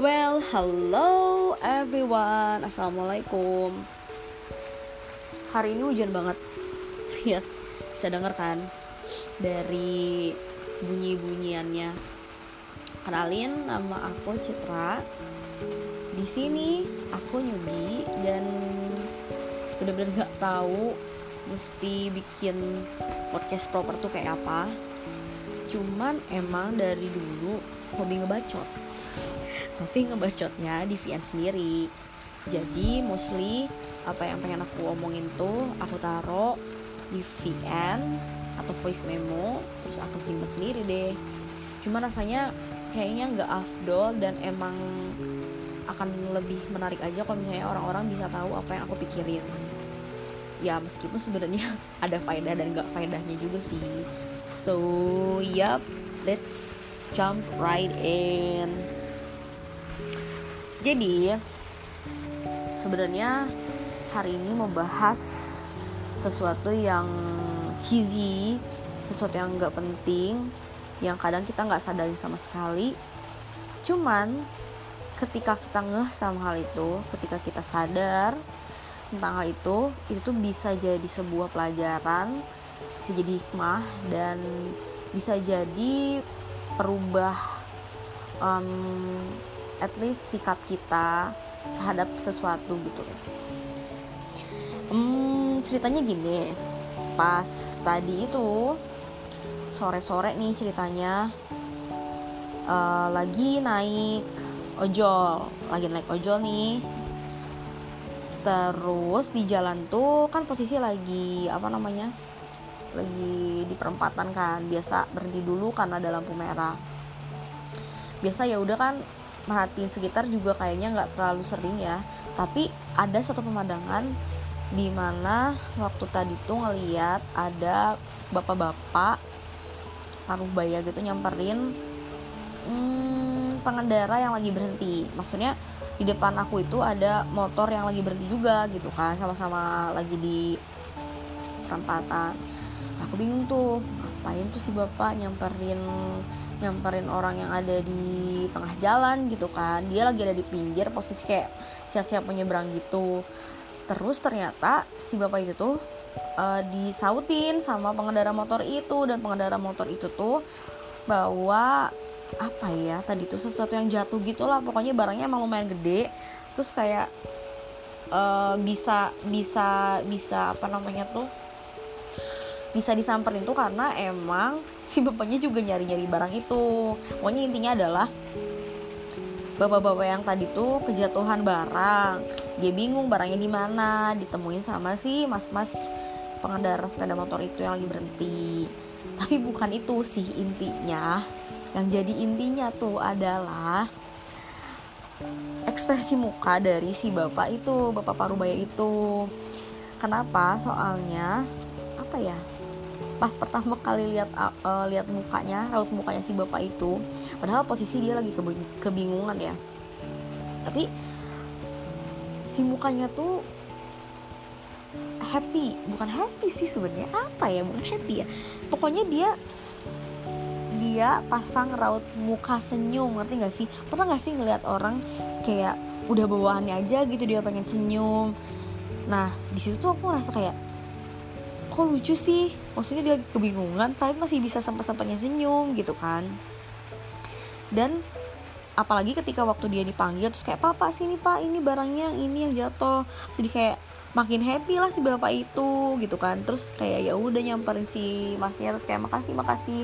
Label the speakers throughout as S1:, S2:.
S1: Well, hello everyone. Assalamualaikum. Hari ini hujan banget. Ya, bisa denger kan dari bunyi-bunyiannya. Kenalin nama aku Citra. Di sini aku nyubi dan bener-bener nggak tahu mesti bikin podcast proper tuh kayak apa. Cuman emang dari dulu hobi ngebacot. Tapi ngebacotnya di VN sendiri. Jadi mostly apa yang pengen aku omongin tuh aku taruh di VN atau voice memo terus aku simpan sendiri deh. Cuma rasanya kayaknya nggak afdol dan emang akan lebih menarik aja kalau misalnya orang-orang bisa tahu apa yang aku pikirin. Ya meskipun sebenarnya ada faedah dan nggak faedahnya juga sih. So yup let's jump right in jadi sebenarnya hari ini mau bahas sesuatu yang cheesy sesuatu yang nggak penting yang kadang kita nggak sadari sama sekali. Cuman ketika kita ngeh sama hal itu ketika kita sadar tentang hal itu itu tuh bisa jadi sebuah pelajaran bisa jadi hikmah dan bisa jadi perubah um, at least sikap kita terhadap sesuatu gitu. Hmm, ceritanya gini. Pas tadi itu sore-sore nih ceritanya uh, lagi naik ojol lagi naik ojol nih. Terus di jalan tuh kan posisi lagi apa namanya lagi di perempatan kan. Biasa berhenti dulu karena ada lampu merah. Biasa ya udah kan merhatiin sekitar juga kayaknya nggak terlalu sering ya. Tapi ada satu pemandangan di mana waktu tadi tuh ngeliat ada bapak-bapak paruh baya gitu nyamperin hmm, pengendara yang lagi berhenti. Maksudnya di depan aku itu ada motor yang lagi berhenti juga gitu kan sama-sama lagi di perempatan. Aku bingung tuh ngapain tuh si bapak nyamperin nyamperin orang yang ada di tengah jalan gitu kan. Dia lagi ada di pinggir posisi kayak siap-siap menyeberang gitu. Terus ternyata si bapak itu tuh uh, disautin sama pengendara motor itu. Dan pengendara motor itu tuh bawa apa ya tadi tuh sesuatu yang jatuh gitulah pokoknya barangnya emang lumayan gede. Terus kayak uh, bisa bisa bisa apa namanya tuh bisa disamperin tuh karena emang si bapaknya juga nyari-nyari barang itu. Pokoknya intinya adalah bapak-bapak yang tadi tuh kejatuhan barang. Dia bingung barangnya di mana ditemuin sama si mas-mas pengendara sepeda motor itu yang lagi berhenti. Tapi bukan itu sih intinya. Yang jadi intinya tuh adalah ekspresi muka dari si bapak itu bapak parubaya itu. Kenapa? Soalnya apa ya pas pertama kali lihat uh, lihat mukanya raut mukanya si bapak itu padahal posisi dia lagi kebingungan ya. Tapi si mukanya tuh happy bukan happy sih sebenarnya apa ya bukan happy ya. Pokoknya dia dia pasang raut muka senyum ngerti gak sih? Pernah gak sih ngeliat orang kayak udah bawaannya aja gitu dia pengen senyum. Nah di situ tuh aku ngerasa kayak kok lucu sih? Maksudnya dia kebingungan tapi masih bisa sampai sampainya senyum gitu kan. Dan apalagi ketika waktu dia dipanggil terus kayak papa sini pak ini barangnya ini yang jatuh. Jadi kayak makin happy lah si bapak itu gitu kan. Terus kayak ya udah nyamperin si masnya terus kayak makasih makasih.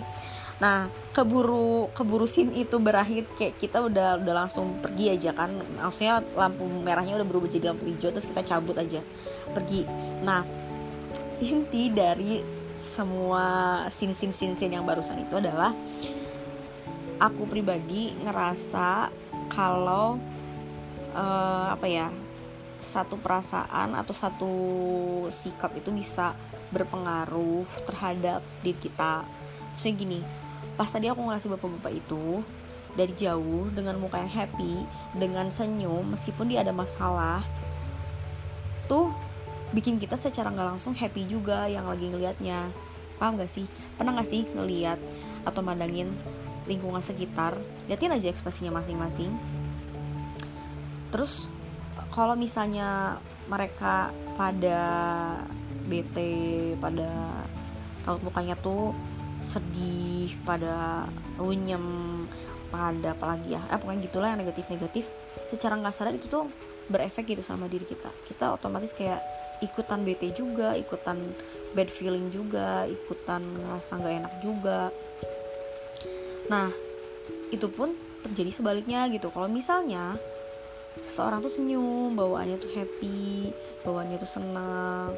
S1: Nah keburu keburu sin itu berakhir kayak kita udah udah langsung pergi aja kan. Maksudnya lampu merahnya udah berubah jadi lampu hijau terus kita cabut aja pergi. Nah inti dari semua sin sin sin sin yang barusan itu adalah aku pribadi ngerasa kalau uh, apa ya satu perasaan atau satu sikap itu bisa berpengaruh terhadap diri kita. Maksudnya gini pas tadi aku ngerasa bapak-bapak itu dari jauh dengan muka yang happy dengan senyum meskipun dia ada masalah tuh bikin kita secara nggak langsung happy juga yang lagi ngelihatnya paham gak sih? Pernah gak sih ngeliat atau mandangin lingkungan sekitar? Liatin aja ekspresinya masing-masing. Terus kalau misalnya mereka pada bete pada raut mukanya tuh sedih pada runyem pada apalagi ya? Eh, pokoknya gitulah yang negatif-negatif. Secara nggak sadar itu tuh berefek gitu sama diri kita. Kita otomatis kayak ikutan bete juga ikutan bad feeling juga ikutan ngerasa nggak enak juga. Nah itu pun terjadi sebaliknya gitu. Kalau misalnya seseorang tuh senyum bawaannya tuh happy bawaannya tuh senang.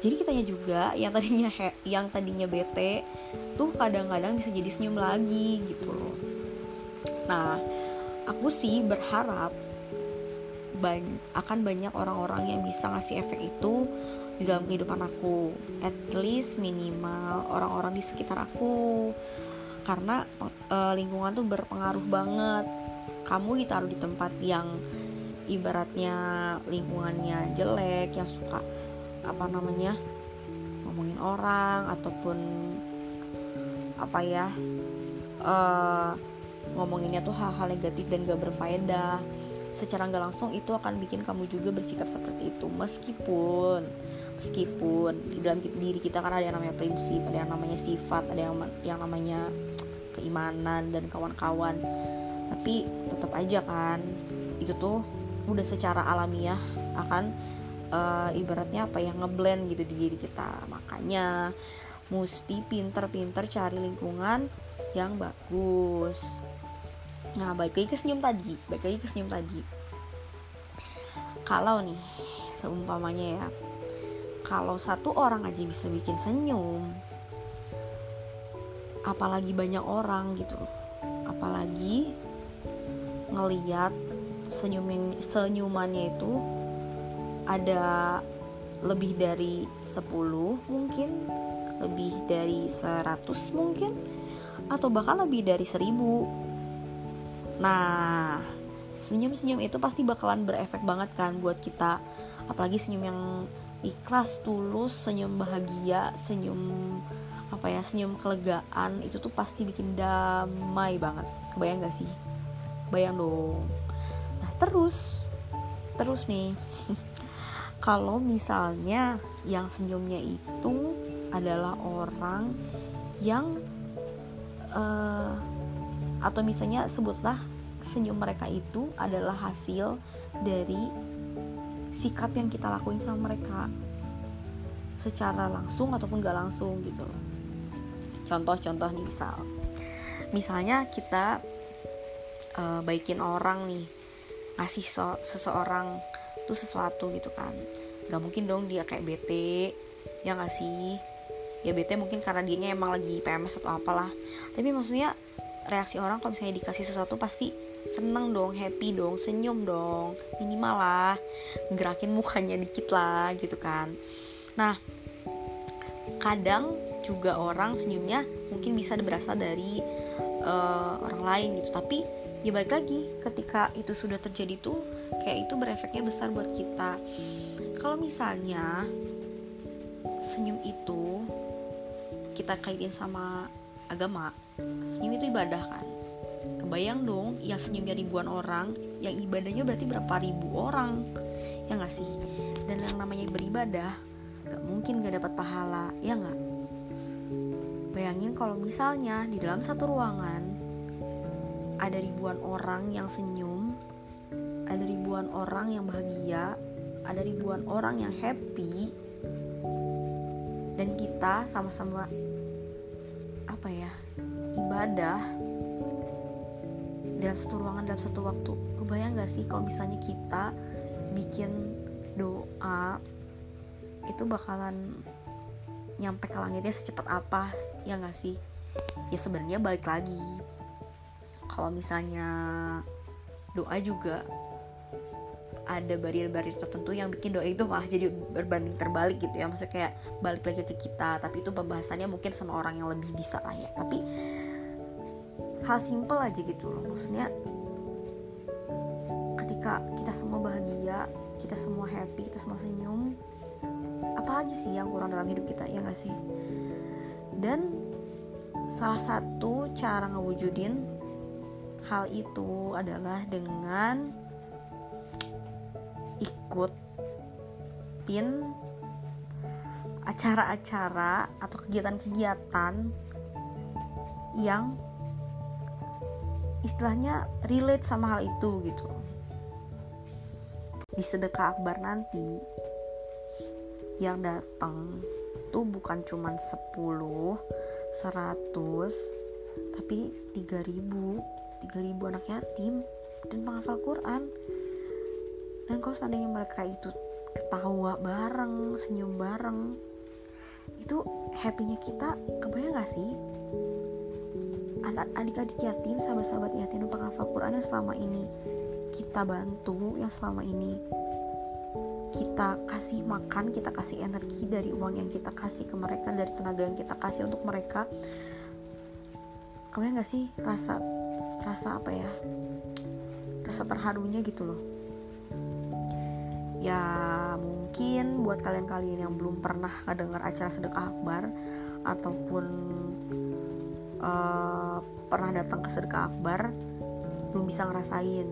S1: Jadi kitanya juga yang tadinya yang tadinya bete tuh kadang-kadang bisa jadi senyum lagi gitu. Nah aku sih berharap ban akan banyak orang-orang yang bisa ngasih efek itu di dalam kehidupan aku. At least minimal orang-orang di sekitar aku. Karena e, lingkungan tuh berpengaruh banget. Kamu ditaruh di tempat yang ibaratnya lingkungannya jelek yang suka apa namanya ngomongin orang ataupun apa ya uh, ngomonginnya tuh hal-hal negatif dan gak berfaedah secara nggak langsung itu akan bikin kamu juga bersikap seperti itu. Meskipun meskipun di dalam diri kita kan ada yang namanya prinsip ada yang namanya sifat ada yang yang namanya keimanan dan kawan-kawan. Tapi tetap aja kan itu tuh udah secara alamiah akan uh, ibaratnya apa ya ngeblend gitu di diri kita. Makanya mesti pinter-pinter cari lingkungan yang bagus nah baik lagi ke senyum tadi. Baik lagi ke senyum tadi. Kalau nih seumpamanya ya kalau satu orang aja bisa bikin senyum apalagi banyak orang gitu. Apalagi ngeliat senyum senyumannya itu ada lebih dari 10 mungkin lebih dari 100 mungkin atau bahkan lebih dari 1000 nah senyum-senyum itu pasti bakalan berefek banget kan buat kita. Apalagi senyum yang ikhlas tulus senyum bahagia senyum apa ya senyum kelegaan itu tuh pasti bikin damai banget. Kebayang gak sih? Bayang dong. Nah terus terus nih kalau misalnya yang senyumnya itu adalah orang yang uh, atau misalnya sebutlah senyum mereka itu adalah hasil dari sikap yang kita lakuin sama mereka. Secara langsung ataupun gak langsung gitu loh. Contoh-contoh nih misal. Misalnya kita uh, baikin orang nih ngasih so seseorang tuh sesuatu gitu kan. Nggak mungkin dong dia kayak bete ya nggak sih? Ya bete mungkin karena dia emang lagi PMS atau apalah. Tapi maksudnya reaksi orang kalau misalnya dikasih sesuatu pasti seneng dong happy dong senyum dong. Minimal lah gerakin mukanya dikit lah gitu kan. Nah kadang juga orang senyumnya mungkin bisa berasal dari uh, orang lain gitu. Tapi ya balik lagi ketika itu sudah terjadi tuh kayak itu berefeknya besar buat kita. Kalau misalnya senyum itu kita kaitin sama agama senyum itu ibadah kan kebayang dong yang senyumnya ribuan orang yang ibadahnya berarti berapa ribu orang. Ya nggak sih? Dan yang namanya beribadah gak mungkin gak dapat pahala ya nggak? Bayangin kalau misalnya di dalam satu ruangan ada ribuan orang yang senyum ada ribuan orang yang bahagia, ada ribuan orang yang happy, dan kita sama-sama apa ya ibadah dalam satu ruangan dalam satu waktu. Kebayang gak sih kalau misalnya kita bikin doa itu bakalan nyampe ke langitnya secepat apa? Ya gak sih? Ya sebenarnya balik lagi. Kalau misalnya doa juga ada barrier-barrier tertentu yang bikin doa itu malah jadi berbanding terbalik gitu ya. Maksudnya kayak balik lagi ke kita tapi itu pembahasannya mungkin sama orang yang lebih bisa lah ya. Tapi hal simple aja gitu loh. Maksudnya ketika kita semua bahagia kita semua happy kita semua senyum apalagi sih yang kurang dalam hidup kita ya gak sih? Dan salah satu cara ngewujudin hal itu adalah dengan ikutin acara-acara atau kegiatan-kegiatan yang istilahnya relate sama hal itu gitu. Di sedekah akbar nanti yang datang tuh bukan cuman 10 100 tapi 3000 3000 anak yatim dan penghafal Quran. Dan kalau seandainya mereka itu ketawa bareng senyum bareng itu happynya kita kebayang gak sih adik-adik yatim sahabat-sahabat yatim dan penghafal Quran yang selama ini kita bantu yang selama ini kita kasih makan, kita kasih energi dari uang yang kita kasih ke mereka, dari tenaga yang kita kasih untuk mereka. Kamu gak sih rasa rasa apa ya? Rasa terharunya gitu loh. Ya mungkin buat kalian-kalian yang belum pernah dengar acara sedekah akbar ataupun uh, pernah datang ke sedekah akbar belum bisa ngerasain.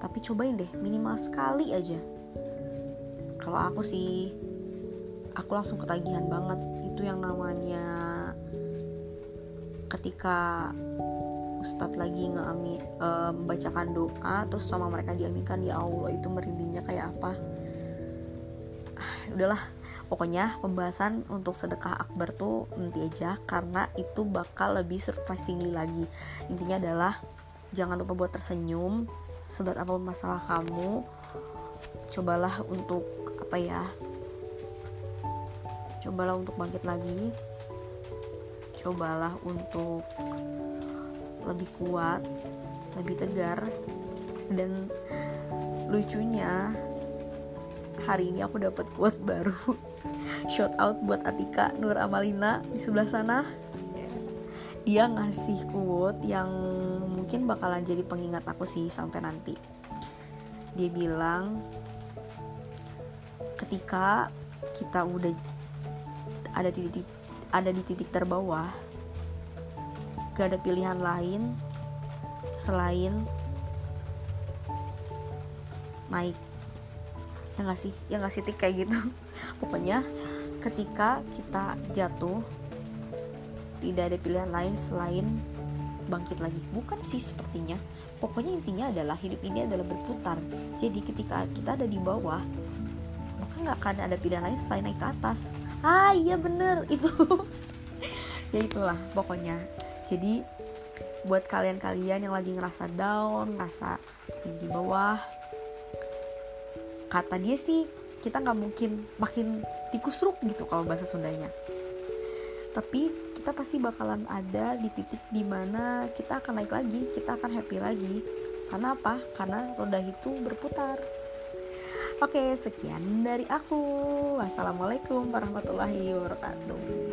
S1: Tapi cobain deh minimal sekali aja. Kalau aku sih aku langsung ketagihan banget. Itu yang namanya ketika Ustadz lagi ngami, e, membacakan doa terus sama mereka diaminkan ya Allah itu merindingnya kayak apa? Ah, udahlah pokoknya pembahasan untuk sedekah akbar tuh nanti aja karena itu bakal lebih surprisingly lagi. Intinya adalah jangan lupa buat tersenyum seberat apa pun masalah kamu cobalah untuk apa ya cobalah untuk bangkit lagi cobalah untuk lebih kuat lebih tegar dan lucunya hari ini aku dapat quote baru shout out buat Atika Nur Amalina di sebelah sana. Dia ngasih quote yang mungkin bakalan jadi pengingat aku sih sampai nanti. Dia bilang ketika kita udah ada di titik ada di titik terbawah gak ada pilihan lain selain naik. Ya nggak sih? Ya nggak kayak gitu. Pokoknya ketika kita jatuh tidak ada pilihan lain selain bangkit lagi. Bukan sih sepertinya. Pokoknya intinya adalah hidup ini adalah berputar. Jadi ketika kita ada di bawah maka nggak akan ada pilihan lain selain naik ke atas. Ah iya bener itu. Ya itulah pokoknya. Jadi buat kalian-kalian yang lagi ngerasa down ngerasa di bawah kata dia sih kita nggak mungkin makin tikusruk gitu kalau bahasa Sundanya. Tapi kita pasti bakalan ada di titik di mana kita akan naik lagi kita akan happy lagi. Karena apa? Karena roda itu berputar. Oke sekian dari aku. Wassalamualaikum warahmatullahi wabarakatuh